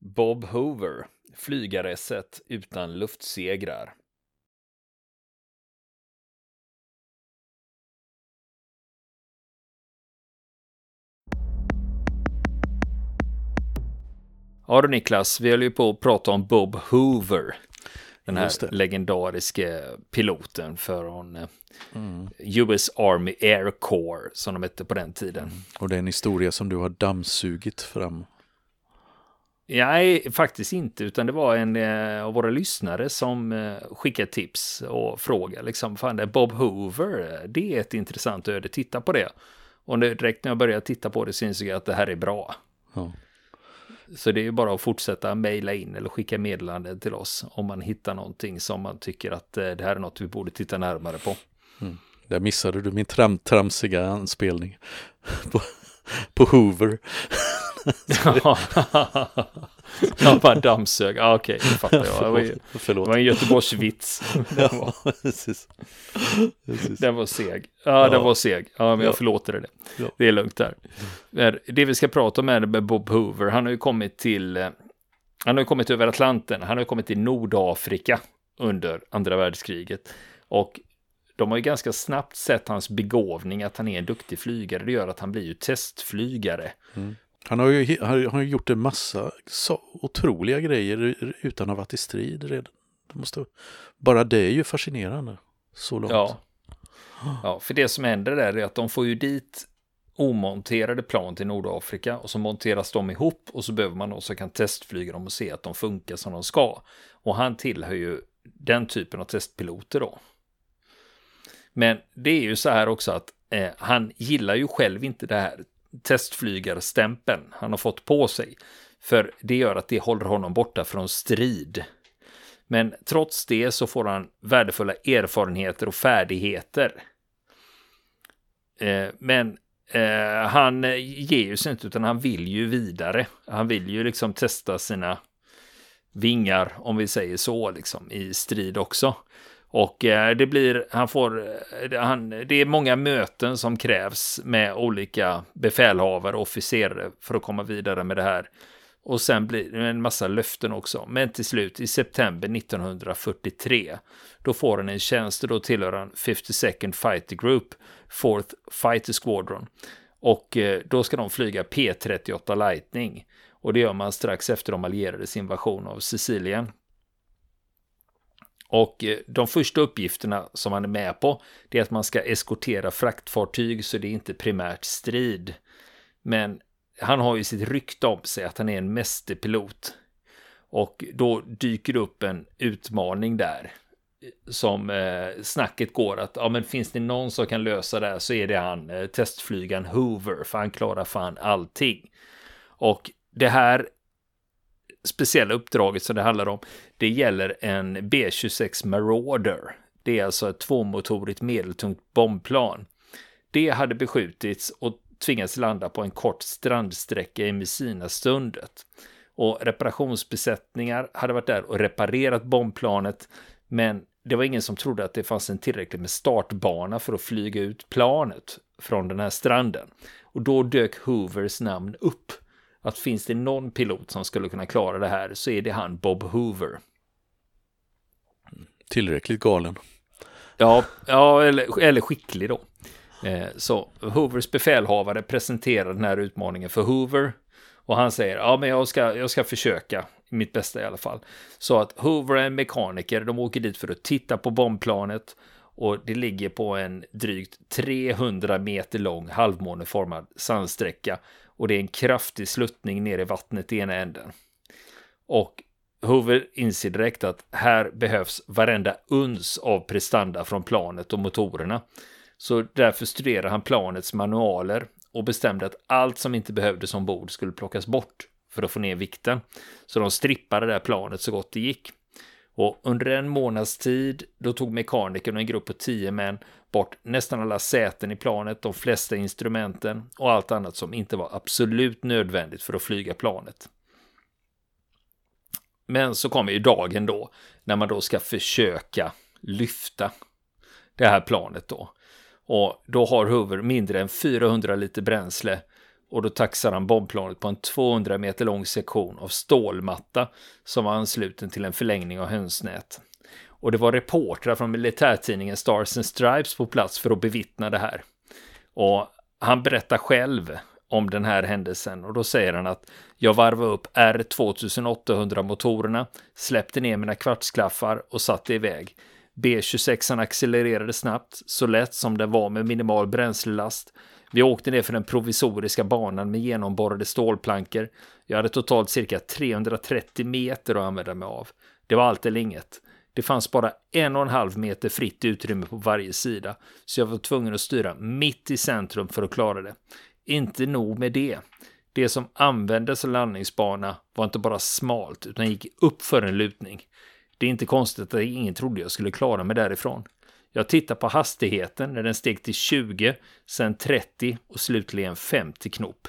Bob Hoover, flygaresset utan luftsegrar. Ja du Niklas, vi höll ju på att prata om Bob Hoover. Den här legendariska piloten från eh, mm. US Army Air Corps som de hette på den tiden. Mm. Och det är en historia som du har dammsugit fram. Nej, faktiskt inte, utan det var en eh, av våra lyssnare som eh, skickade tips och frågade liksom, fan det är Bob Hoover, det är ett intressant öde, titta på det. Och direkt när jag började titta på det insåg jag att det här är bra. Ja. Så det är ju bara att fortsätta mejla in eller skicka meddelanden till oss om man hittar någonting som man tycker att eh, det här är något vi borde titta närmare på. Mm. Där missade du min tram tramsiga anspelning på, på Hoover. jag bara dammsög. Ja, okej, okay, det fattar jag. Det var, ju, det var en Göteborgsvits. ja, precis. Den var seg. Ja, ja, den var seg. Ja, men jag förlåter det. Ja. Det är lugnt där. Det vi ska prata om är med Bob Hoover. Han har ju kommit till... Eh, han har ju kommit över Atlanten. Han har ju kommit till Nordafrika under andra världskriget. Och de har ju ganska snabbt sett hans begåvning, att han är en duktig flygare. Det gör att han blir ju testflygare. Mm. Han har ju, han har gjort en massa så otroliga grejer utan att ha varit i strid redan. Det måste, bara det är ju fascinerande. Så långt. Ja. ja, för det som händer där är att de får ju dit omonterade plan till Nordafrika och så monteras de ihop och så behöver man också kan testflyga dem och se att de funkar som de ska. Och han tillhör ju den typen av testpiloter då. Men det är ju så här också att eh, han gillar ju själv inte det här testflygarstämpeln han har fått på sig. För det gör att det håller honom borta från strid. Men trots det så får han värdefulla erfarenheter och färdigheter. Eh, men eh, han ger ju sig inte utan han vill ju vidare. Han vill ju liksom testa sina vingar, om vi säger så, liksom i strid också. Och eh, det blir, han får, eh, han, det är många möten som krävs med olika befälhavare och officerare för att komma vidare med det här. Och sen blir det en massa löften också. Men till slut i september 1943, då får han en tjänst och då tillhör han 52nd Fighter Group, 4th Fighter Squadron. Och eh, då ska de flyga P-38 Lightning. Och det gör man strax efter de allierades invasion av Sicilien. Och eh, de första uppgifterna som man är med på, det är att man ska eskortera fraktfartyg, så det är inte primärt strid. Men han har ju sitt rykte om sig att han är en mästerpilot. Och då dyker det upp en utmaning där. Som eh, snacket går att, ja men finns det någon som kan lösa det här så är det han, eh, testflygaren Hoover, för han klarar fan allting. Och det här speciella uppdraget som det handlar om, det gäller en B26 Marauder. Det är alltså ett tvåmotorigt medeltungt bombplan. Det hade beskjutits och tvingats landa på en kort strandsträcka i Messina-stundet. Och reparationsbesättningar hade varit där och reparerat bombplanet, men det var ingen som trodde att det fanns en tillräckligt med startbana för att flyga ut planet från den här stranden. Och då dök Hoovers namn upp att finns det någon pilot som skulle kunna klara det här så är det han Bob Hoover. Tillräckligt galen. Ja, ja eller, eller skicklig då. Eh, så Hoovers befälhavare presenterar den här utmaningen för Hoover och han säger ja men jag ska, jag ska försöka, mitt bästa i alla fall. Så att Hoover är en mekaniker, de åker dit för att titta på bombplanet och det ligger på en drygt 300 meter lång halvmåneformad sandsträcka och det är en kraftig sluttning ner i vattnet i ena änden. Och Hoover inser direkt att här behövs varenda uns av prestanda från planet och motorerna. Så därför studerar han planets manualer och bestämde att allt som inte behövdes ombord skulle plockas bort för att få ner vikten. Så de strippade det här planet så gott det gick. Och under en månads tid, då tog mekanikern och en grupp på tio män bort nästan alla säten i planet, de flesta instrumenten och allt annat som inte var absolut nödvändigt för att flyga planet. Men så kommer ju dagen då, när man då ska försöka lyfta det här planet då. Och då har Hoover mindre än 400 liter bränsle och då taxar han bombplanet på en 200 meter lång sektion av stålmatta som var ansluten till en förlängning av hönsnät. Och det var reportrar från militärtidningen Stars and Stripes på plats för att bevittna det här. Och han berättar själv om den här händelsen och då säger han att jag varvade upp R2800 motorerna, släppte ner mina kvartsklaffar och satte iväg. B26 accelererade snabbt, så lätt som den var med minimal bränslelast. Vi åkte ner för den provisoriska banan med genomborrade stålplankor. Jag hade totalt cirka 330 meter att använda mig av. Det var allt eller inget. Det fanns bara en och en halv meter fritt utrymme på varje sida, så jag var tvungen att styra mitt i centrum för att klara det. Inte nog med det. Det som användes som landningsbana var inte bara smalt, utan gick upp för en lutning. Det är inte konstigt att ingen trodde jag skulle klara mig därifrån. Jag tittar på hastigheten när den steg till 20, sen 30 och slutligen 50 knop.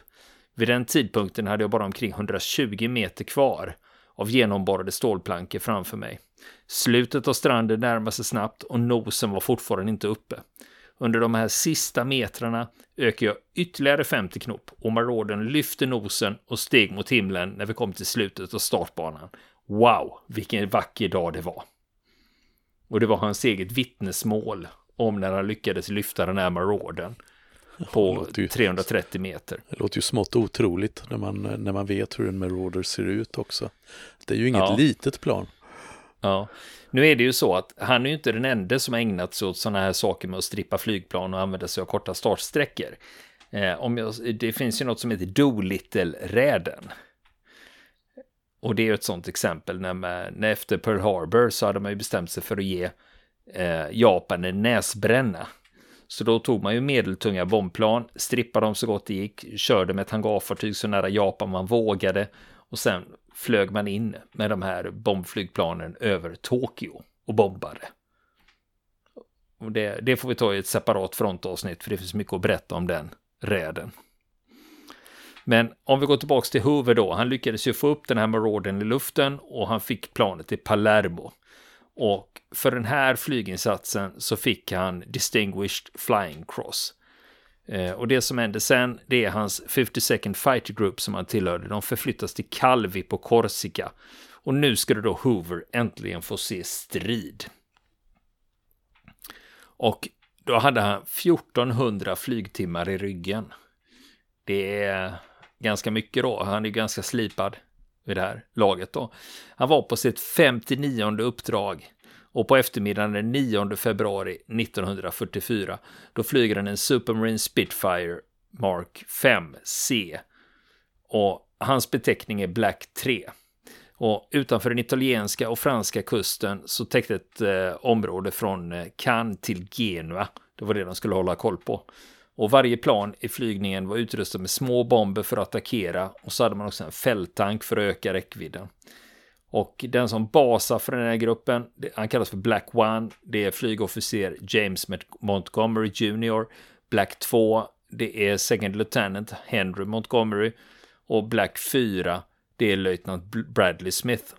Vid den tidpunkten hade jag bara omkring 120 meter kvar av genomborrade stålplankor framför mig. Slutet av stranden närmade sig snabbt och nosen var fortfarande inte uppe. Under de här sista metrarna ökar jag ytterligare 50 knop och Marodern lyfte nosen och steg mot himlen när vi kom till slutet av startbanan. Wow, vilken vacker dag det var! Och det var hans eget vittnesmål om när han lyckades lyfta den här Marodern på ju, 330 meter. Det låter ju smått otroligt när man, när man vet hur en Marauder ser ut också. Det är ju inget ja. litet plan. Ja, nu är det ju så att han är ju inte den enda som har ägnat sig åt sådana här saker med att strippa flygplan och använda sig av korta startsträckor. Eh, om jag, det finns ju något som heter Doolittle-räden. Och det är ett sådant exempel när, man, när efter Pearl Harbor så hade man ju bestämt sig för att ge eh, Japan en näsbränna. Så då tog man ju medeltunga bombplan, strippade dem så gott det gick, körde med ett hangarfartyg så nära Japan man vågade och sen flög man in med de här bombflygplanen över Tokyo och bombade. Och det, det får vi ta i ett separat frontavsnitt för det finns mycket att berätta om den räden. Men om vi går tillbaka till Hoover då, han lyckades ju få upp den här Maraudern i luften och han fick planet till Palermo. Och för den här flyginsatsen så fick han Distinguished Flying Cross. Eh, och det som hände sen, det är hans 52nd Fighter Group som han tillhörde. De förflyttas till Calvi på Korsika. Och nu skulle då Hoover äntligen få se strid. Och då hade han 1400 flygtimmar i ryggen. Det är ganska mycket då. Han är ganska slipad vid det här laget då. Han var på sitt 59 uppdrag och på eftermiddagen den 9 februari 1944 då flyger han en Supermarine Spitfire Mark 5C och hans beteckning är Black 3. Och utanför den italienska och franska kusten så täckte ett eh, område från eh, Cannes till Genua. Det var det de skulle hålla koll på. Och varje plan i flygningen var utrustad med små bomber för att attackera och så hade man också en fälttank för att öka räckvidden. Och den som basar för den här gruppen, han kallas för Black One, det är flygofficer James Montgomery Jr. Black 2, det är Second Lieutenant Henry Montgomery. Och Black 4, det är löjtnant Bradley Smith.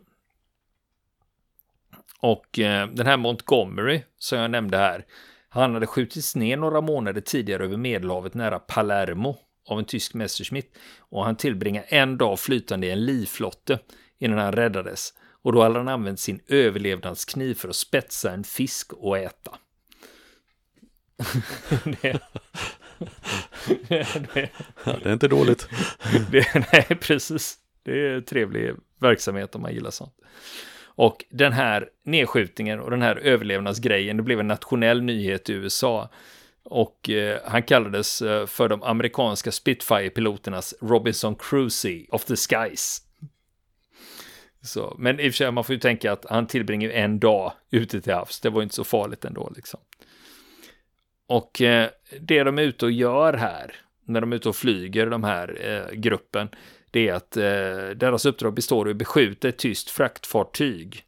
Och eh, den här Montgomery, som jag nämnde här, han hade skjutits ner några månader tidigare över Medelhavet nära Palermo av en tysk Messerschmitt och han tillbringade en dag flytande i en livflotte innan han räddades och då hade han använt sin överlevnadskniv för att spetsa en fisk och äta. det, det, ja, det är inte dåligt. Det, nej, precis. Det är trevlig verksamhet om man gillar sånt. Och den här nedskjutningen och den här överlevnadsgrejen, det blev en nationell nyhet i USA. Och eh, han kallades eh, för de amerikanska Spitfire-piloternas Robinson Crusoe of the Skies. Så, men i och för sig, man får ju tänka att han tillbringar en dag ute till havs. Det var inte så farligt ändå liksom. Och eh, det de är ute och gör här, när de är ute och flyger, de här eh, gruppen, det är att eh, deras uppdrag består i att beskjuta ett tyst fraktfartyg.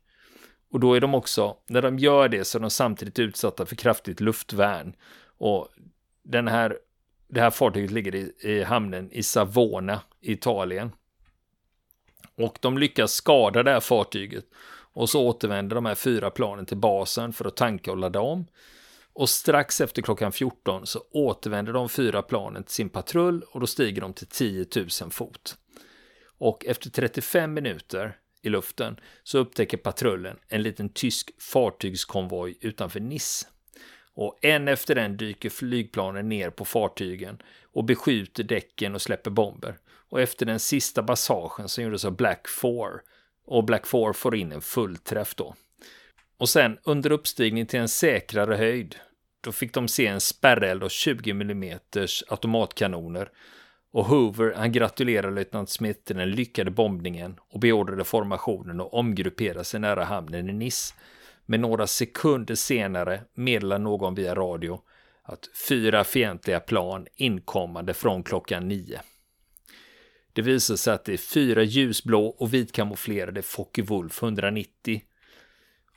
Och då är de också, när de gör det så är de samtidigt utsatta för kraftigt luftvärn. Och den här, det här fartyget ligger i, i hamnen i Savona, Italien. Och de lyckas skada det här fartyget. Och så återvänder de här fyra planen till basen för att tanka och ladda om. Och strax efter klockan 14 så återvänder de fyra planen till sin patrull och då stiger de till 10 000 fot. Och efter 35 minuter i luften så upptäcker patrullen en liten tysk fartygskonvoj utanför Nice. Och en efter en dyker flygplanen ner på fartygen och beskjuter däcken och släpper bomber. Och efter den sista passagen som gjordes av Black 4 och Black 4 får in en fullträff då. Och sen under uppstigning till en säkrare höjd, då fick de se en spärreld av 20 mm automatkanoner och Hoover han gratulerade löjtnant Smith till den lyckade bombningen och beordrade formationen att omgruppera sig nära hamnen i Nice. Men några sekunder senare meddelar någon via radio att fyra fientliga plan inkommande från klockan nio. Det visar sig att det är fyra ljusblå och vitkamouflerade Focke-Wulf 190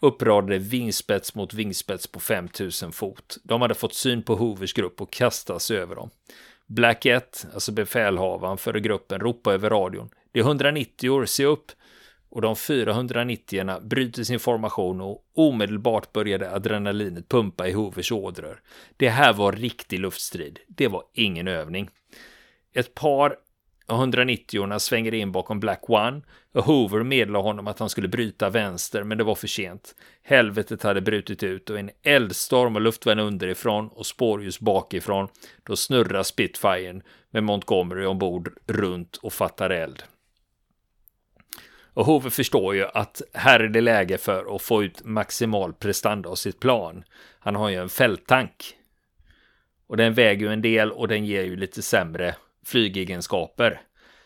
uppradade vingspets mot vingspets på 5000 fot. De hade fått syn på Hoovers grupp och kastas över dem. Black 1, alltså befälhavaren för gruppen, ropar över radion. Det är 190 år, se upp! Och de 490 bryter sin formation och omedelbart började adrenalinet pumpa i Hoovers ådror. Det här var riktig luftstrid. Det var ingen övning. Ett par 190-orna svänger in bakom Black One och Hoover meddelar honom att han skulle bryta vänster, men det var för sent. Helvetet hade brutit ut och en eldstorm och luftvärn underifrån och spårljus bakifrån. Då snurrar Spitfiren med Montgomery ombord runt och fattar eld. Och Hoover förstår ju att här är det läge för att få ut maximal prestanda av sitt plan. Han har ju en fälttank. Och den väger ju en del och den ger ju lite sämre flygegenskaper.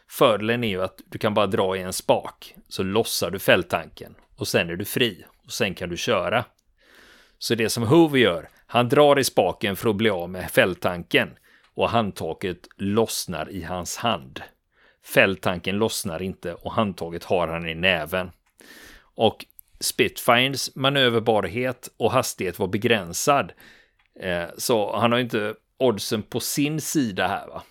Fördelen är ju att du kan bara dra i en spak så lossar du fälttanken och sen är du fri och sen kan du köra. Så det som Hoover gör, han drar i spaken för att bli av med fälttanken och handtaget lossnar i hans hand. Fälttanken lossnar inte och handtaget har han i näven. Och Spitfires manöverbarhet och hastighet var begränsad. Eh, så han har inte oddsen på sin sida här. Va?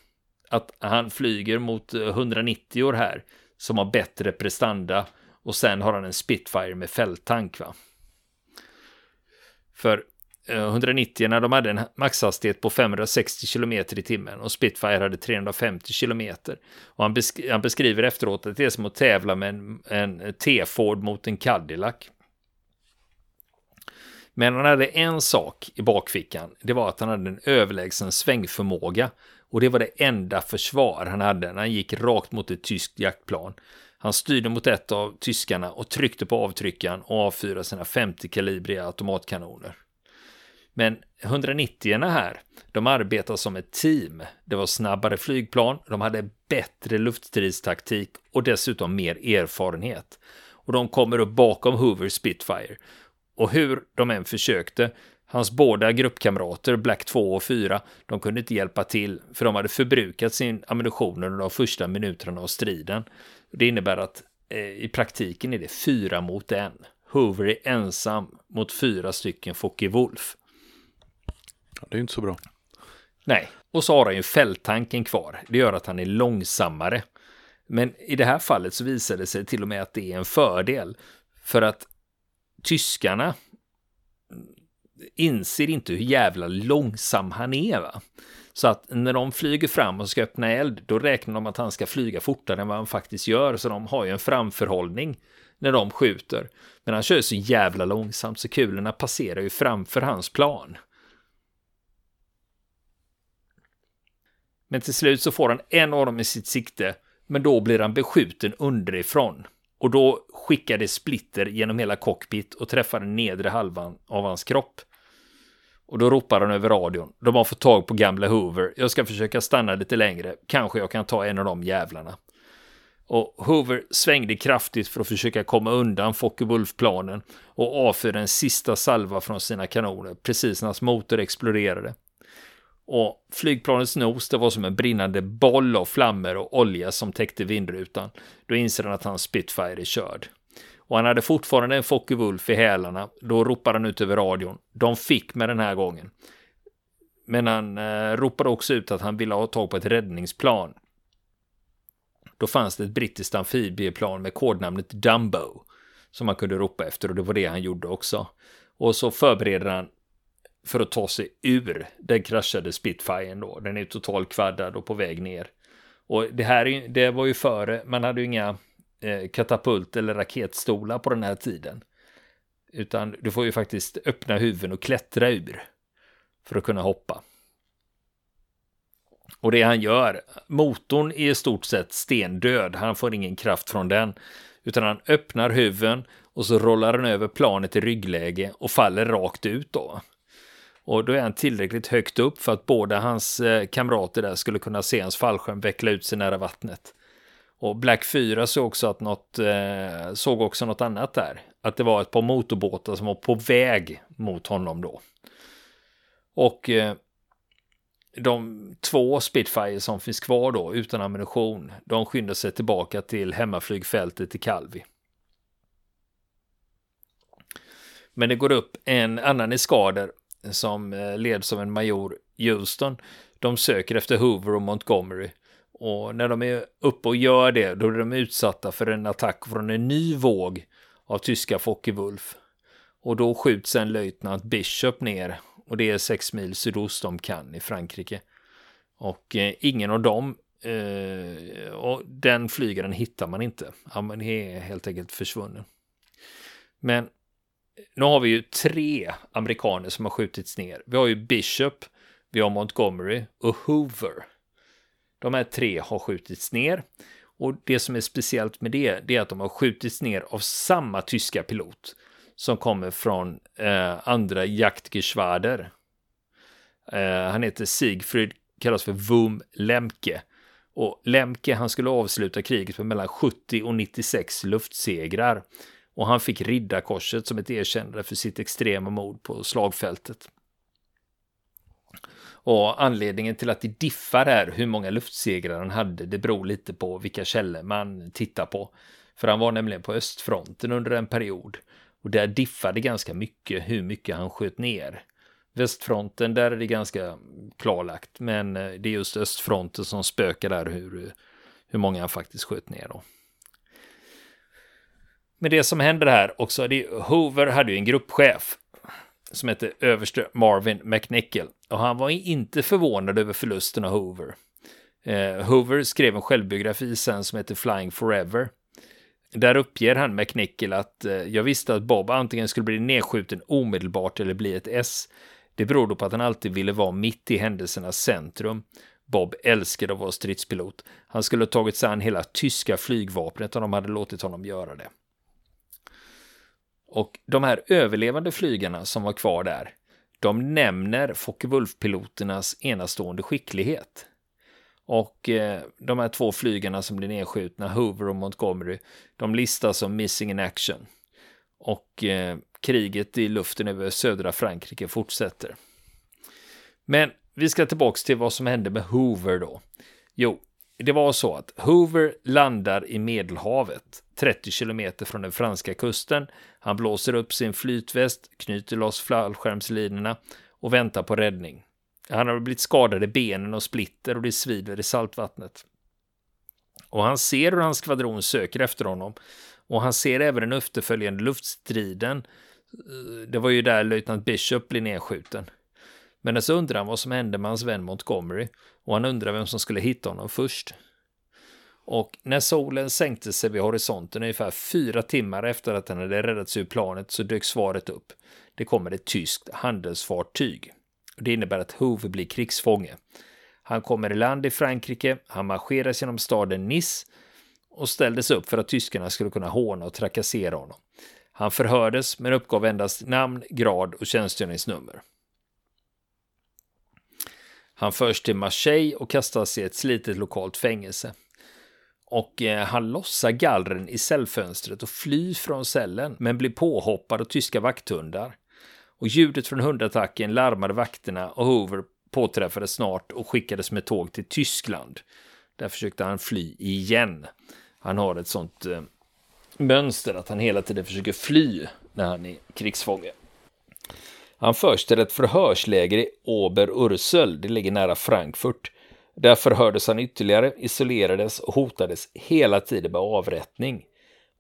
Att han flyger mot eh, 190 år här som har bättre prestanda och sen har han en Spitfire med fälttank. Va? För eh, 190 när de hade en maxhastighet på 560 km i timmen och Spitfire hade 350 km. Och han, besk han beskriver efteråt att det är som att tävla med en, en T-Ford mot en Cadillac. Men han hade en sak i bakfickan. Det var att han hade en överlägsen svängförmåga och det var det enda försvar han hade när han gick rakt mot ett tyskt jaktplan. Han styrde mot ett av tyskarna och tryckte på avtryckaren och avfyrade sina 50-kalibriga automatkanoner. Men 190 här, de arbetar som ett team. Det var snabbare flygplan, de hade bättre luftstridstaktik och dessutom mer erfarenhet. Och de kommer upp bakom Hoover Spitfire. Och hur de än försökte Hans båda gruppkamrater, Black 2 och 4, de kunde inte hjälpa till för de hade förbrukat sin ammunition under de första minuterna av striden. Det innebär att eh, i praktiken är det fyra mot en. Hoover är ensam mot fyra stycken Focke Wolf. Ja, det är inte så bra. Nej, och så har han ju fälttanken kvar. Det gör att han är långsammare. Men i det här fallet så visar det sig till och med att det är en fördel. För att tyskarna inser inte hur jävla långsam han är. Va? Så att när de flyger fram och ska öppna eld, då räknar de att han ska flyga fortare än vad han faktiskt gör. Så de har ju en framförhållning när de skjuter. Men han kör så jävla långsamt så kulorna passerar ju framför hans plan. Men till slut så får han en av dem i sitt sikte, men då blir han beskjuten underifrån. Och då skickar det splitter genom hela cockpit och träffar den nedre halvan av hans kropp. Och då ropar han över radion. De har fått tag på gamla Hoover. Jag ska försöka stanna lite längre. Kanske jag kan ta en av de jävlarna. Och Hoover svängde kraftigt för att försöka komma undan Focke-Wulf-planen och avfyrade en sista salva från sina kanoner precis när hans motor exploderade. Och flygplanets nos, det var som en brinnande boll av flammor och olja som täckte vindrutan. Då inser han att hans Spitfire är körd och han hade fortfarande en Focke Wulf i hälarna. Då ropade han ut över radion. De fick med den här gången. Men han eh, ropade också ut att han ville ha tag på ett räddningsplan. Då fanns det ett brittiskt amfibieplan med kodnamnet Dumbo som han kunde ropa efter och det var det han gjorde också. Och så förbereder han för att ta sig ur den kraschade Spitfiren då. Den är totalt kvaddad och på väg ner. Och det här det var ju före, man hade ju inga eh, katapult eller raketstolar på den här tiden. Utan du får ju faktiskt öppna huven och klättra ur för att kunna hoppa. Och det han gör, motorn är i stort sett stendöd, han får ingen kraft från den. Utan han öppnar huven och så rollar han över planet i ryggläge och faller rakt ut då. Och då är han tillräckligt högt upp för att båda hans eh, kamrater där skulle kunna se hans fallskärm veckla ut sig nära vattnet. Och Black 4 såg också, att något, eh, såg också något annat där. Att det var ett par motorbåtar som var på väg mot honom då. Och eh, de två Spitfire som finns kvar då utan ammunition, de skyndar sig tillbaka till hemmaflygfältet i Calvi. Men det går upp en annan eskader som eh, leds av en major Houston. De söker efter Hoover och Montgomery. Och när de är uppe och gör det, då är de utsatta för en attack från en ny våg av tyska Focke-Wulf. Och då skjuts en löjtnant Bishop ner och det är sex mil sydost om Cannes i Frankrike. Och eh, ingen av dem, eh, och den flygaren hittar man inte. Ja, man är helt enkelt försvunnen. Men nu har vi ju tre amerikaner som har skjutits ner. Vi har ju Bishop, vi har Montgomery och Hoover. De här tre har skjutits ner. Och det som är speciellt med det, det är att de har skjutits ner av samma tyska pilot som kommer från eh, andra Jaktgeschwader. Eh, han heter Siegfried, kallas för Wum Lemke. Och Lemke, han skulle avsluta kriget med mellan 70 och 96 luftsegrar. Och han fick riddarkorset som ett erkännande för sitt extrema mod på slagfältet. Och anledningen till att det diffar är hur många luftsegrar han hade, det beror lite på vilka källor man tittar på. För han var nämligen på östfronten under en period. Och där diffade ganska mycket hur mycket han sköt ner. Västfronten, där är det ganska klarlagt. Men eh, det är just östfronten som spökar där hur, hur många han faktiskt sköt ner då. Men det som händer här också, det är, Hoover hade ju en gruppchef som hette överste Marvin McNichol. Och han var inte förvånad över förlusten av Hoover. Eh, Hoover skrev en självbiografi sen som heter Flying Forever. Där uppger han McNichol att eh, jag visste att Bob antingen skulle bli nedskjuten omedelbart eller bli ett S. Det berodde på att han alltid ville vara mitt i händelsernas centrum. Bob älskade att vara stridspilot. Han skulle ha tagit sig an hela tyska flygvapnet om de hade låtit honom göra det. Och de här överlevande flygarna som var kvar där, de nämner Focke-Wulf-piloternas enastående skicklighet. Och eh, de här två flygarna som blir nedskjutna, Hoover och Montgomery, de listas som missing in action. Och eh, kriget i luften över södra Frankrike fortsätter. Men vi ska tillbaka till vad som hände med Hoover då. Jo, det var så att Hoover landar i Medelhavet, 30 kilometer från den franska kusten. Han blåser upp sin flytväst, knyter loss fallskärmslinorna och väntar på räddning. Han har blivit skadad i benen och splitter och det svider i saltvattnet. Och han ser hur hans skvadron söker efter honom. Och han ser även den efterföljande luftstriden. Eh, det var ju där löjtnant Bishop blir nedskjuten. Men så undrar han vad som hände med hans vän Montgomery och han undrar vem som skulle hitta honom först. Och när solen sänkte sig vid horisonten ungefär fyra timmar efter att han hade räddats ur planet så dök svaret upp. Det kommer ett tyskt handelsfartyg. Det innebär att Hove blir krigsfånge. Han kommer i land i Frankrike, han marscheras genom staden Nice och ställdes upp för att tyskarna skulle kunna håna och trakassera honom. Han förhördes men uppgav endast namn, grad och tjänstgöringsnummer. Han förs till Marseille och kastas i ett slitet lokalt fängelse. Och eh, han lossar gallren i cellfönstret och flyr från cellen, men blir påhoppad av tyska vakthundar. Och ljudet från hundattacken larmade vakterna och Hoover påträffades snart och skickades med tåg till Tyskland. Där försökte han fly igen. Han har ett sånt eh, mönster att han hela tiden försöker fly när han är krigsfånge. Han förs till ett förhörsläger i Ober-Ursel, det ligger nära Frankfurt. Där förhördes han ytterligare, isolerades och hotades hela tiden med avrättning.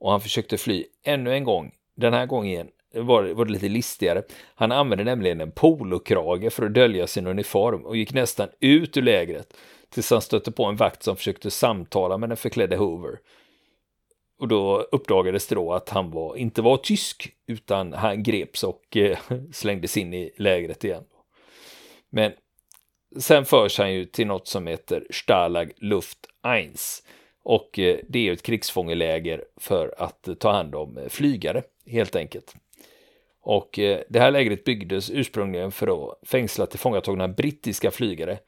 Och han försökte fly ännu en gång, den här gången var, var det lite listigare. Han använde nämligen en polokrage för att dölja sin uniform och gick nästan ut ur lägret tills han stötte på en vakt som försökte samtala med den förklädde Hoover. Och då uppdagades det då att han var, inte var tysk utan han greps och eh, slängdes in i lägret igen. Men sen förs han ju till något som heter Stalag Luft 1 och eh, det är ett krigsfångeläger för att ta hand om eh, flygare helt enkelt. Och eh, det här lägret byggdes ursprungligen för att fängsla tillfångatagna brittiska flygare.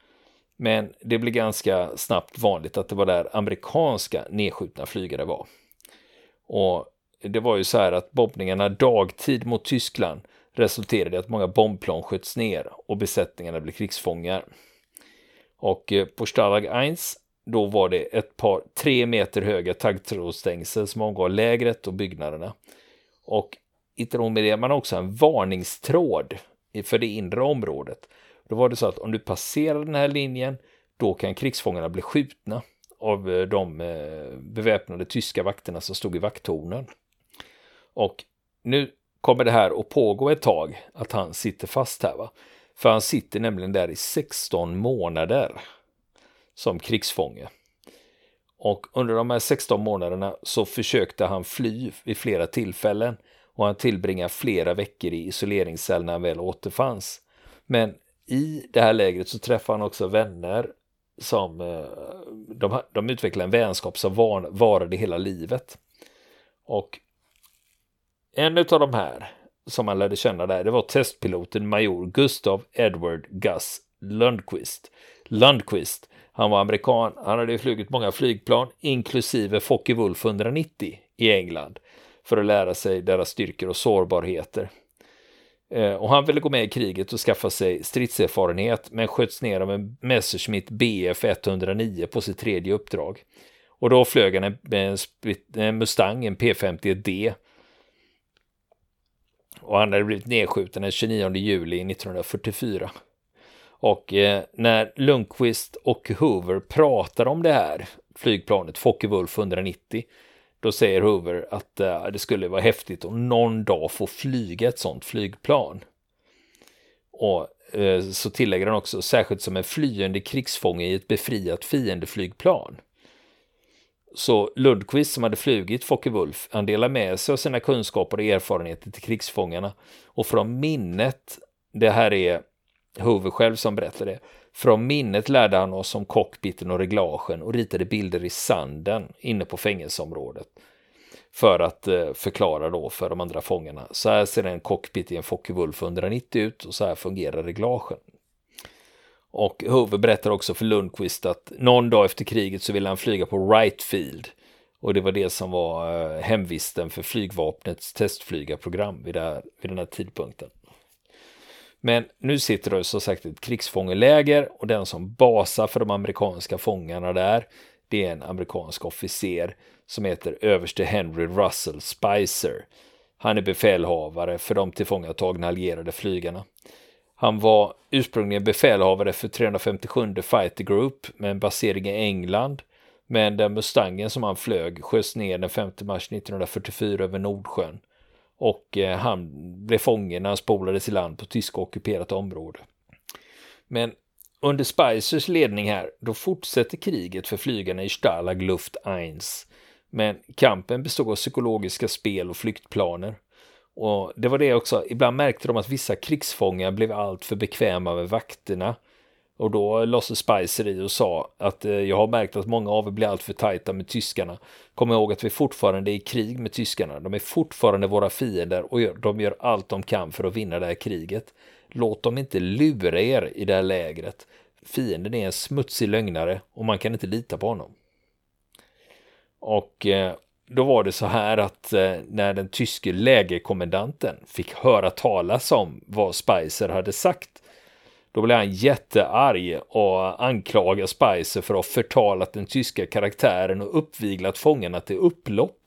Men det blev ganska snabbt vanligt att det var där amerikanska nedskjutna flygare var. Och det var ju så här att bombningarna dagtid mot Tyskland resulterade i att många bombplan sköts ner och besättningarna blev krigsfångar. Och eh, på Stalag 1 då var det ett par tre meter höga taggtrådsstängsel som omgav lägret och byggnaderna. Och inte nog med det, man har också en varningstråd för det inre området. Då var det så att om du passerar den här linjen, då kan krigsfångarna bli skjutna av eh, de eh, beväpnade tyska vakterna som stod i vakttornen. Och nu kommer det här att pågå ett tag, att han sitter fast här. Va? För han sitter nämligen där i 16 månader som krigsfånge. Och under de här 16 månaderna så försökte han fly vid flera tillfällen och han tillbringade flera veckor i isoleringscell när han väl återfanns. Men i det här lägret så träffade han också vänner som eh, de, de utvecklade en vänskap som var, varade hela livet. Och en av de här som man lärde känna där, det var testpiloten major Gustav Edward Gus Lundqvist. Lundqvist han var amerikan, han hade flugit många flygplan, inklusive Focke-Wulf 190 i England, för att lära sig deras styrkor och sårbarheter. Eh, och han ville gå med i kriget och skaffa sig stridserfarenhet, men sköts ner av en Messerschmitt Bf 109 på sitt tredje uppdrag. Och då flög han en, en Mustang, en P51D. Och han hade blivit nedskjuten den 29 juli 1944. Och eh, när Lundqvist och Hoover pratar om det här flygplanet Focke-Wulf 190 då säger Hoover att eh, det skulle vara häftigt att någon dag få flyga ett sånt flygplan. Och eh, så tillägger han också särskilt som en flyende krigsfånge i ett befriat fiendeflygplan. Så Lundqvist som hade flugit Focke-Wulf, han delar med sig av sina kunskaper och erfarenheter till krigsfångarna. Och från minnet, det här är Hoover själv som berättar det, från minnet lärde han oss om cockpiten och reglagen och ritade bilder i sanden inne på fängelseområdet. För att eh, förklara då för de andra fångarna. Så här ser en cockpit i en Focke-Wulf 190 ut och så här fungerar reglagen. Och Hove berättar också för Lundqvist att någon dag efter kriget så ville han flyga på Wright Field. Och det var det som var eh, hemvisten för flygvapnets testflygarprogram vid, vid den här tidpunkten. Men nu sitter det som sagt ett krigsfångeläger och den som basar för de amerikanska fångarna där, det är en amerikansk officer som heter överste Henry Russell Spicer. Han är befälhavare för de tillfångatagna allierade flygarna. Han var ursprungligen befälhavare för 357 Fighter Group med en basering i England. Men den Mustangen som han flög sköts ner den 5 mars 1944 över Nordsjön och eh, han blev fången när han spolades i land på tyska ockuperat område. Men under Spicers ledning här, då fortsätter kriget för flygarna i Stalag Luft 1. Men kampen bestod av psykologiska spel och flyktplaner. Och det var det också, ibland märkte de att vissa krigsfångar blev allt för bekväma med vakterna och då lade Spicer i och sa att eh, jag har märkt att många av er blir alltför tajta med tyskarna. Kom ihåg att vi fortfarande är i krig med tyskarna. De är fortfarande våra fiender och de gör allt de kan för att vinna det här kriget. Låt dem inte lura er i det här lägret. Fienden är en smutsig lögnare och man kan inte lita på honom. Och eh, då var det så här att eh, när den tyske lägerkommendanten fick höra talas om vad Spicer hade sagt då blir han jättearg och anklagar Spicer för att ha förtalat den tyska karaktären och uppviglat fångarna till upplopp.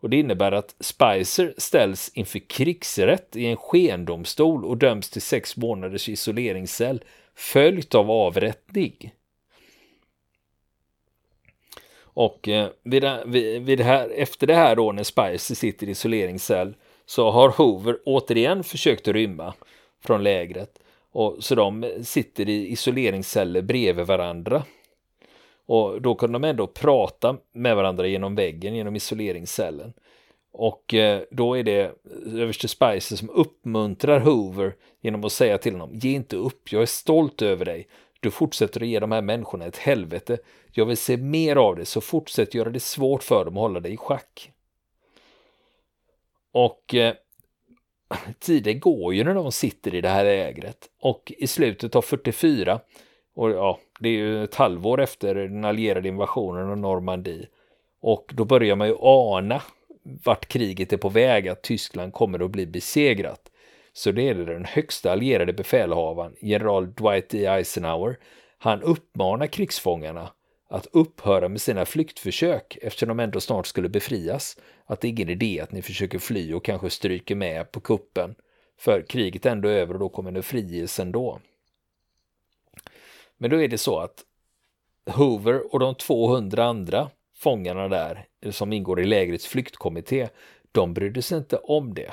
Och det innebär att Spicer ställs inför krigsrätt i en skendomstol och döms till sex månaders isoleringscell följt av avrättning. Och eh, vid det, vid det här, efter det här då när Spicer sitter i isoleringscell så har Hoover återigen försökt rymma från lägret. Och, så de sitter i isoleringsceller bredvid varandra. Och då kunde de ändå prata med varandra genom väggen, genom isoleringscellen. Och eh, då är det överste Spicer som uppmuntrar Hoover genom att säga till honom, ge inte upp, jag är stolt över dig. Du fortsätter att ge de här människorna ett helvete. Jag vill se mer av det, så fortsätt göra det svårt för dem att hålla dig i schack. Och eh, tiden går ju när de sitter i det här lägret. Och i slutet av 44, och ja, det är ju ett halvår efter den allierade invasionen av Normandie. Och då börjar man ju ana vart kriget är på väg, att Tyskland kommer att bli besegrat. Så det är den högsta allierade befälhavaren, general Dwight D. Eisenhower. Han uppmanar krigsfångarna att upphöra med sina flyktförsök eftersom de ändå snart skulle befrias. Att det är ingen idé att ni försöker fly och kanske stryker med på kuppen. För kriget är ändå över och då kommer det friges ändå. Men då är det så att Hoover och de 200 andra fångarna där eh, som ingår i lägrets flyktkommitté, de brydde sig inte om det.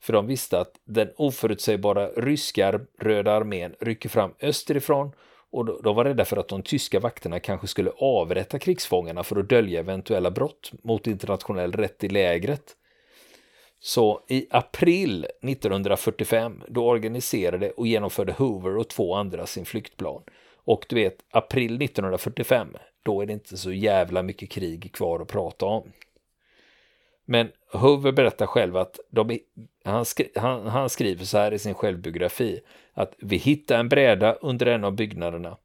För de visste att den oförutsägbara ryska röda armén rycker fram österifrån och de var rädda för att de tyska vakterna kanske skulle avrätta krigsfångarna för att dölja eventuella brott mot internationell rätt i lägret. Så i april 1945 då organiserade och genomförde Hoover och två andra sin flyktplan. Och du vet, april 1945, då är det inte så jävla mycket krig kvar att prata om. Men Hoover berättar själv att de, han, skri, han, han, skriver så här i sin självbiografi att vi hittade en bräda under en av byggnaderna.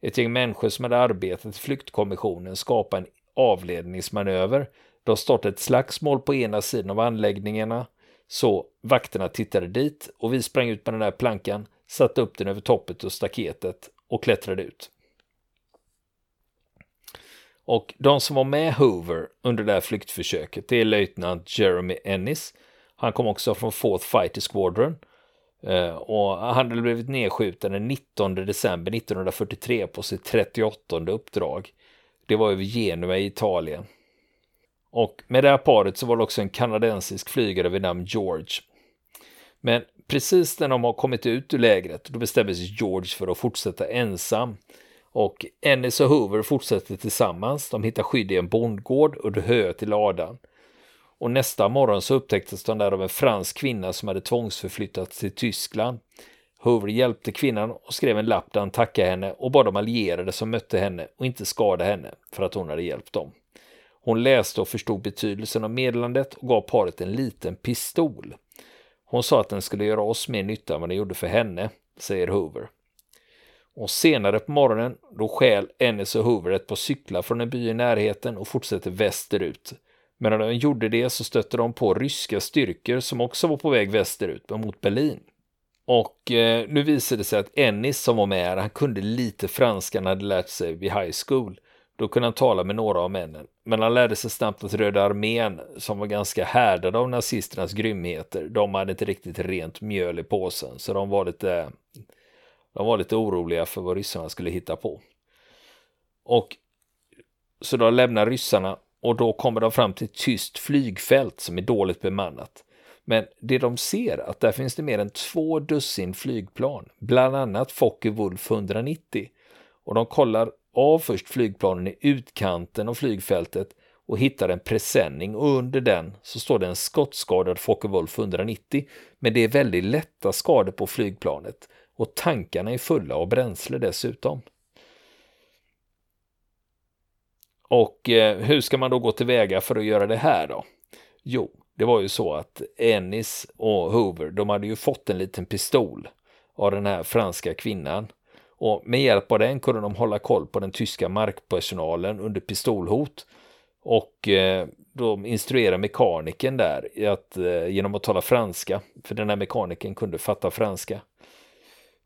Ett gäng människor som hade arbetat i flyktkommissionen skapade en avledningsmanöver. De startade ett slagsmål på ena sidan av anläggningarna. Så vakterna tittade dit och vi sprang ut med den där plankan, satte upp den över toppet och staketet och klättrade ut. Och de som var med Hoover under det här flyktförsöket, det är löjtnant Jeremy Ennis. Han kom också från Fourth Fighter Squadron. Eh, och han hade blivit nedskjuten den 19 december 1943 på sitt 38 uppdrag. Det var över Genua i Italien. Och med det här paret så var det också en kanadensisk flygare vid namn George. Men precis när de har kommit ut ur lägret, då bestämmer sig George för att fortsätta ensam. Och Ennis och Hoover fortsätter tillsammans. De hittar skydd i en bondgård under höet i ladan. Och nästa morgon så upptäcktes de där av en fransk kvinna som hade tvångsförflyttats till Tyskland. Hoover hjälpte kvinnan och skrev en lapp där han tackade henne och bad de allierade som mötte henne och inte skada henne för att hon hade hjälpt dem. Hon läste och förstod betydelsen av meddelandet och gav paret en liten pistol. Hon sa att den skulle göra oss mer nytta än vad den gjorde för henne, säger Hoover. Och senare på morgonen då stjäl Ennis och Hoover ett par cyklar från en by i närheten och fortsätter västerut. Men när de gjorde det så stötte de på ryska styrkor som också var på väg västerut, mot Berlin. Och eh, nu visade det sig att Ennis som var med, han kunde lite franska, han hade lärt sig vid high school. Då kunde han tala med några av männen. Men han lärde sig snabbt att Röda armén, som var ganska härdade av nazisternas grymheter, de hade inte riktigt rent mjöl i påsen. Så de var lite, de var lite oroliga för vad ryssarna skulle hitta på. Och så då lämnar ryssarna och då kommer de fram till ett tyst flygfält som är dåligt bemannat. Men det de ser att där finns det mer än två dussin flygplan, bland annat Fokker Wulf 190. Och de kollar av först flygplanen i utkanten av flygfältet och hittar en presenning och under den så står det en skottskadad Fokker Wulf 190. Men det är väldigt lätta skador på flygplanet och tankarna är fulla av bränsle dessutom. Och eh, hur ska man då gå tillväga för att göra det här då? Jo, det var ju så att Ennis och Hoover, de hade ju fått en liten pistol av den här franska kvinnan och med hjälp av den kunde de hålla koll på den tyska markpersonalen under pistolhot. Och eh, de instruerade mekanikern där att, eh, genom att tala franska, för den här mekanikern kunde fatta franska.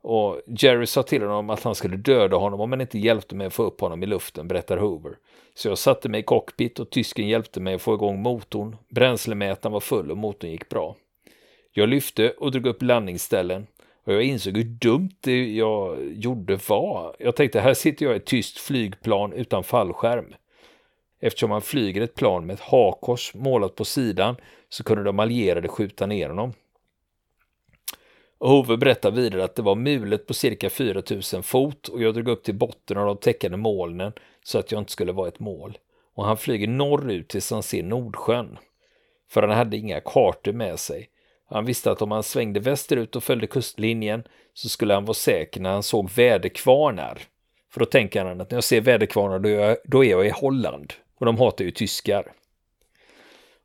Och Jerry sa till honom att han skulle döda honom om han inte hjälpte mig att få upp honom i luften, berättar Hoover. Så jag satte mig i cockpit och tysken hjälpte mig att få igång motorn. Bränslemätaren var full och motorn gick bra. Jag lyfte och drog upp landningsställen och jag insåg hur dumt det jag gjorde var. Jag tänkte, här sitter jag i ett tyst flygplan utan fallskärm. Eftersom han flyger ett plan med ett hakors målat på sidan så kunde de allierade skjuta ner honom. Hove berättar vidare att det var mulet på cirka 4000 fot och jag drog upp till botten av de täckande molnen så att jag inte skulle vara ett mål. Och han flyger norrut tills han ser Nordsjön. För han hade inga kartor med sig. Han visste att om han svängde västerut och följde kustlinjen så skulle han vara säker när han såg väderkvarnar. För då tänker han att när jag ser väderkvarnar då är jag, då är jag i Holland. Och de hatar ju tyskar.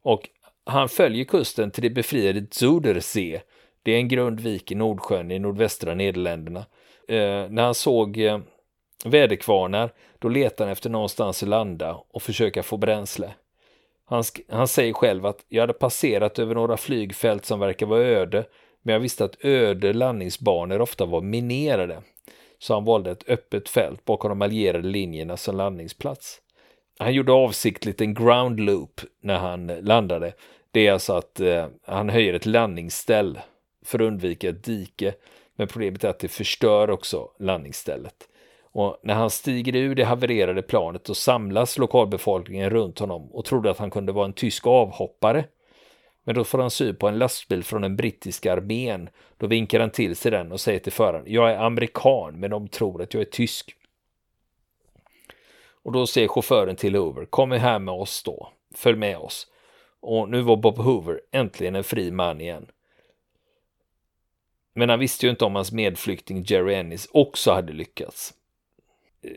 Och han följer kusten till det befriade Zudersee. Det är en grund vik i Nordsjön i nordvästra Nederländerna. Eh, när han såg eh, väderkvarnar då letade han efter någonstans att landa och försöka få bränsle. Han, han säger själv att jag hade passerat över några flygfält som verkar vara öde, men jag visste att öde landningsbanor ofta var minerade. Så han valde ett öppet fält bakom de allierade linjerna som landningsplats. Han gjorde avsiktligt en ground loop när han landade. Det är alltså att eh, han höjer ett landningsställ för att undvika ett dike. Men problemet är att det förstör också landningsstället. Och när han stiger ur det havererade planet och samlas lokalbefolkningen runt honom och trodde att han kunde vara en tysk avhoppare. Men då får han syn på en lastbil från den brittiska armén. Då vinkar han till sig den och säger till föraren, jag är amerikan men de tror att jag är tysk. Och då säger chauffören till Hoover, kom här med oss då, följ med oss. Och nu var Bob Hoover äntligen en fri man igen. Men han visste ju inte om hans medflykting Jerry Ennis också hade lyckats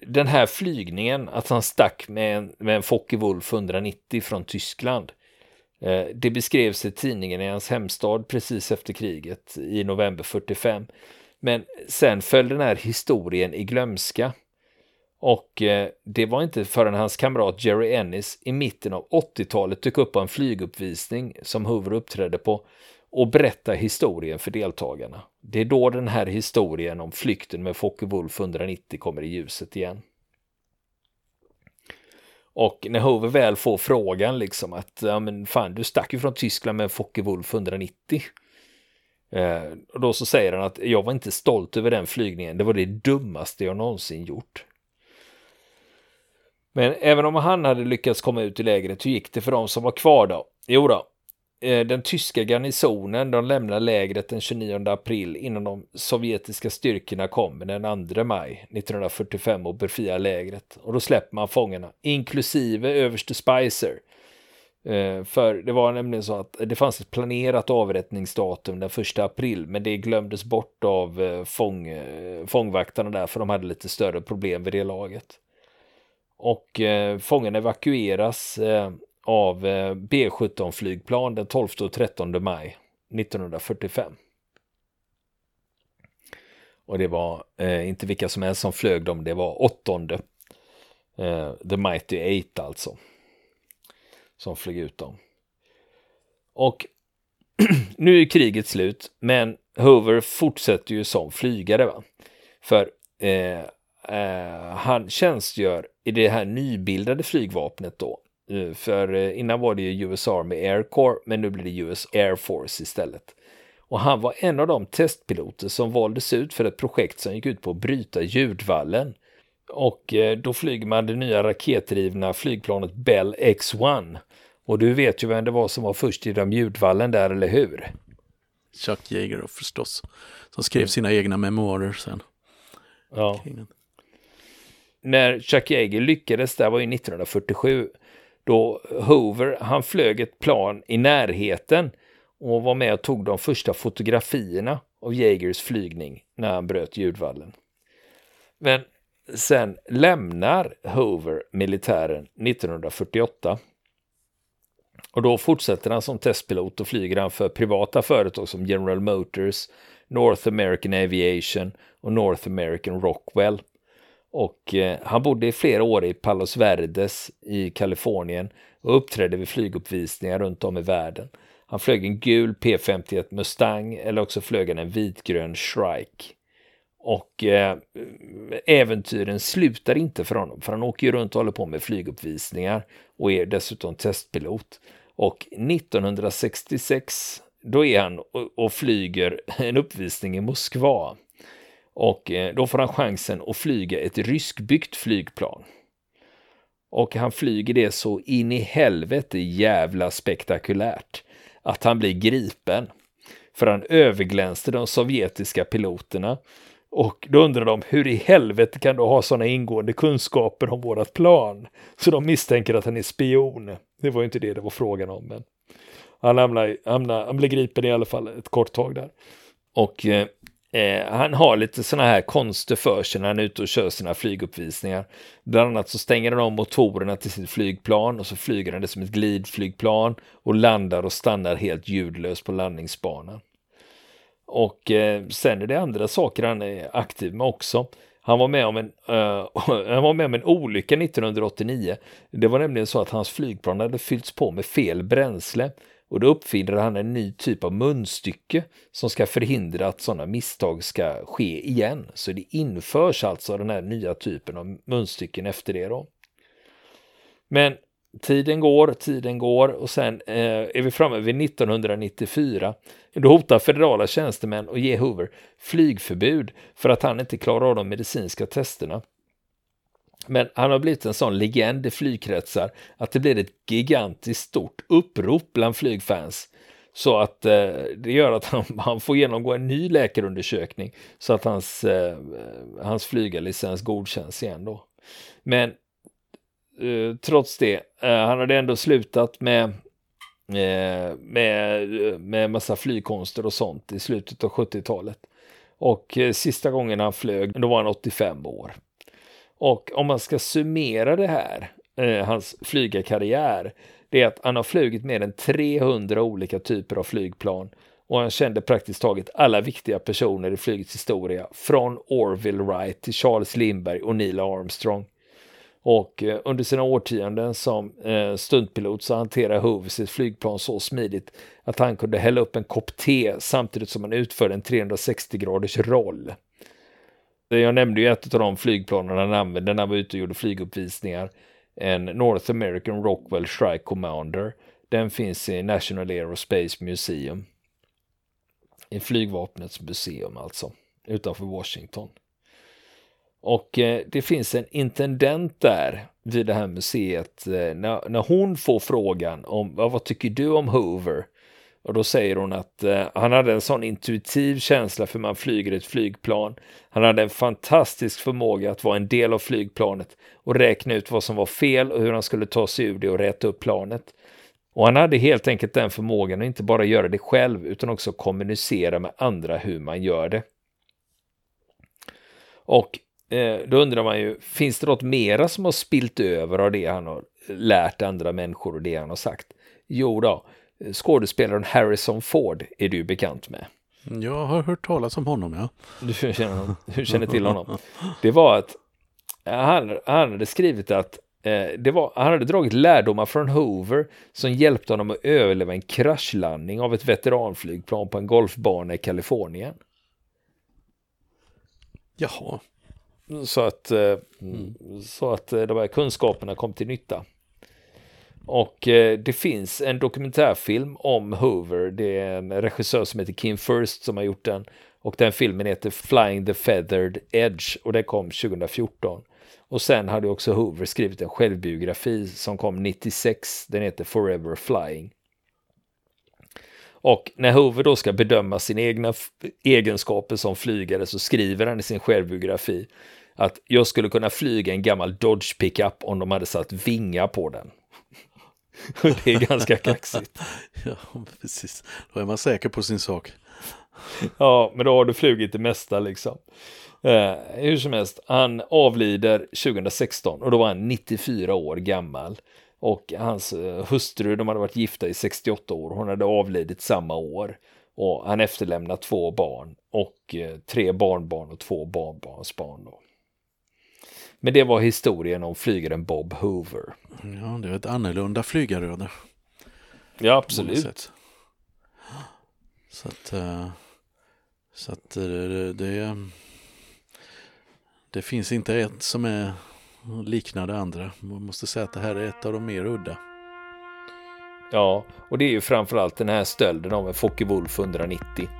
den här flygningen, att han stack med en, med en Focke-Wulf 190 från Tyskland. Eh, det beskrevs i tidningen i hans hemstad precis efter kriget i november 45. Men sen föll den här historien i glömska. Och eh, det var inte förrän hans kamrat Jerry Ennis i mitten av 80-talet dök upp på en flyguppvisning som Hoover uppträdde på och berätta historien för deltagarna. Det är då den här historien om flykten med Focke-Wulf 190 kommer i ljuset igen. Och när Hoover väl får frågan liksom att ja men fan du stack ju från Tyskland med Focke-Wulf 190. Eh, och då så säger han att jag var inte stolt över den flygningen. Det var det dummaste jag någonsin gjort. Men även om han hade lyckats komma ut i lägret, hur gick det för de som var kvar då? Jo då, Eh, den tyska garnisonen de lämnar lägret den 29 april innan de sovjetiska styrkorna kommer den 2 maj 1945 och befriar lägret. Och då släpper man fångarna, inklusive överste Spicer. Eh, för det var nämligen så att det fanns ett planerat avrättningsdatum den 1 april, men det glömdes bort av eh, fång, fångvaktarna där, för de hade lite större problem vid det laget. Och fångarna evakueras av eh, B-17 flygplan den 12 och 13 maj 1945. Och det var eh, inte vilka som helst som flög dem, det var åttonde. Eh, The Mighty Eight alltså. Som flög ut dem. Och nu är kriget slut, men Hoover fortsätter ju som flygare. Va? För eh, eh, han tjänstgör i det här nybildade flygvapnet då, för eh, innan var det ju US Army Air Corps, men nu blir det US Air Force istället. Och han var en av de testpiloter som valdes ut för ett projekt som gick ut på att bryta ljudvallen. Och eh, då flyger man det nya raketdrivna flygplanet Bell X-1. Och du vet ju vem det var som var först i de ljudvallen där, eller hur? Chuck Yeager förstås. Som skrev sina egna memoarer sen. Ja. När Chuck Yeager lyckades, det var ju 1947, då Hoover, han flög ett plan i närheten och var med och tog de första fotografierna av Jägers flygning när han bröt ljudvallen. Men sen lämnar Hoover militären 1948. Och då fortsätter han som testpilot och flyger han för privata företag som General Motors, North American Aviation och North American Rockwell. Och eh, han bodde i flera år i Palos Verdes i Kalifornien och uppträdde vid flyguppvisningar runt om i världen. Han flög en gul P51 Mustang eller också flög han en vitgrön Shrike. Och eh, äventyren slutar inte för honom, för han åker ju runt och håller på med flyguppvisningar och är dessutom testpilot. Och 1966, då är han och, och flyger en uppvisning i Moskva. Och eh, då får han chansen att flyga ett ryskbyggt flygplan. Och han flyger det så in i helvete jävla spektakulärt att han blir gripen. För han överglänste de sovjetiska piloterna. Och då undrar de hur i helvete kan du ha sådana ingående kunskaper om vårat plan? Så de misstänker att han är spion. Det var ju inte det det var frågan om. Men han, hamnar, hamnar, han blir gripen i alla fall ett kort tag där. Och eh, Eh, han har lite sådana här konster för sig när han är ute och kör sina flyguppvisningar. Bland annat så stänger han av motorerna till sitt flygplan och så flyger han det som ett glidflygplan och landar och stannar helt ljudlöst på landningsbanan. Och eh, sen är det andra saker han är aktiv med också. Han var med om en, uh, han var med om en olycka 1989. Det var nämligen så att hans flygplan hade fyllts på med fel bränsle och då uppfinner han en ny typ av munstycke som ska förhindra att sådana misstag ska ske igen. Så det införs alltså den här nya typen av munstycken efter det då. Men tiden går, tiden går och sen eh, är vi framme vid 1994. Då hotar federala tjänstemän att ge Hoover flygförbud för att han inte klarar av de medicinska testerna. Men han har blivit en sån legend i flygkretsar att det blir ett gigantiskt stort upprop bland flygfans. Så att eh, det gör att han, han, får genomgå en ny läkarundersökning så att hans, eh, hans flygarlicens godkänns igen då. Men eh, trots det, eh, han hade ändå slutat med eh, med, med massa flygkonster och sånt i slutet av 70-talet. Och eh, sista gången han flög, då var han 85 år. Och om man ska summera det här, eh, hans flygarkarriär, det är att han har flugit mer än 300 olika typer av flygplan och han kände praktiskt taget alla viktiga personer i flygets historia, från Orville Wright till Charles Lindbergh och Neil Armstrong. Och eh, under sina årtionden som eh, stuntpilot så hanterade Hoover sitt flygplan så smidigt att han kunde hälla upp en kopp te samtidigt som han utförde en 360 graders roll. Jag nämnde ju ett av de flygplanen han använde när han var ute och gjorde flyguppvisningar. En North American Rockwell Strike Commander. Den finns i National Aerospace Museum. I flygvapnets museum alltså, utanför Washington. Och eh, det finns en intendent där vid det här museet. Eh, när, när hon får frågan om vad tycker du om Hoover? Och då säger hon att eh, han hade en sån intuitiv känsla för man flyger ett flygplan. Han hade en fantastisk förmåga att vara en del av flygplanet och räkna ut vad som var fel och hur han skulle ta sig ur det och rätta upp planet. Och han hade helt enkelt den förmågan att inte bara göra det själv utan också kommunicera med andra hur man gör det. Och eh, då undrar man ju, finns det något mera som har spilt över av det han har lärt andra människor och det han har sagt? Jo då, skådespelaren Harrison Ford är du bekant med. Jag har hört talas om honom, ja. Du känner, du känner till honom. Det var att han, han hade skrivit att eh, var, han hade dragit lärdomar från Hoover som hjälpte honom att överleva en kraschlandning av ett veteranflygplan på en golfbana i Kalifornien. Jaha. Så att, eh, mm. så att eh, de här kunskaperna kom till nytta. Och eh, det finns en dokumentärfilm om Hoover. Det är en regissör som heter Kim First som har gjort den. Och den filmen heter Flying the Feathered Edge och den kom 2014. Och sen hade också Hoover skrivit en självbiografi som kom 96. Den heter Forever Flying. Och när Hoover då ska bedöma sina egna egenskaper som flygare så skriver han i sin självbiografi att jag skulle kunna flyga en gammal Dodge pickup om de hade satt vingar på den. det är ganska kaxigt. ja, precis. Då är man säker på sin sak. ja, men då har du flugit det mesta liksom. Eh, hur som helst, han avlider 2016 och då var han 94 år gammal. Och hans eh, hustru, de hade varit gifta i 68 år, hon hade avlidit samma år. Och han efterlämnar två barn och eh, tre barnbarn och två barnbarnsbarn. Då. Men det var historien om flygaren Bob Hoover. Ja, det är ett annorlunda flygaröde. Ja, absolut. Så att, eh, så att eh, det, det, det finns inte ett som är liknar det andra. Man måste säga att det här är ett av de mer udda. Ja, och det är ju framförallt den här stölden av en Focke-Wulf 190.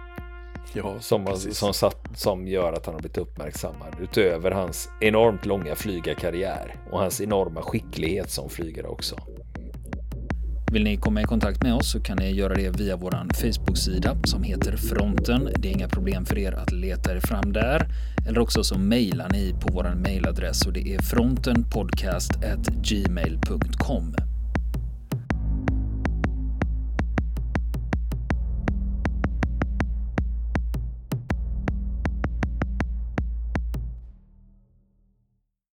Ja, som, som, satt, som gör att han har blivit uppmärksammad. Utöver hans enormt långa flygarkarriär och hans enorma skicklighet som flygare också. Vill ni komma i kontakt med oss så kan ni göra det via vår Facebook-sida som heter Fronten. Det är inga problem för er att leta er fram där. Eller också så mejlar ni på vår mejladress och det är frontenpodcast@gmail.com.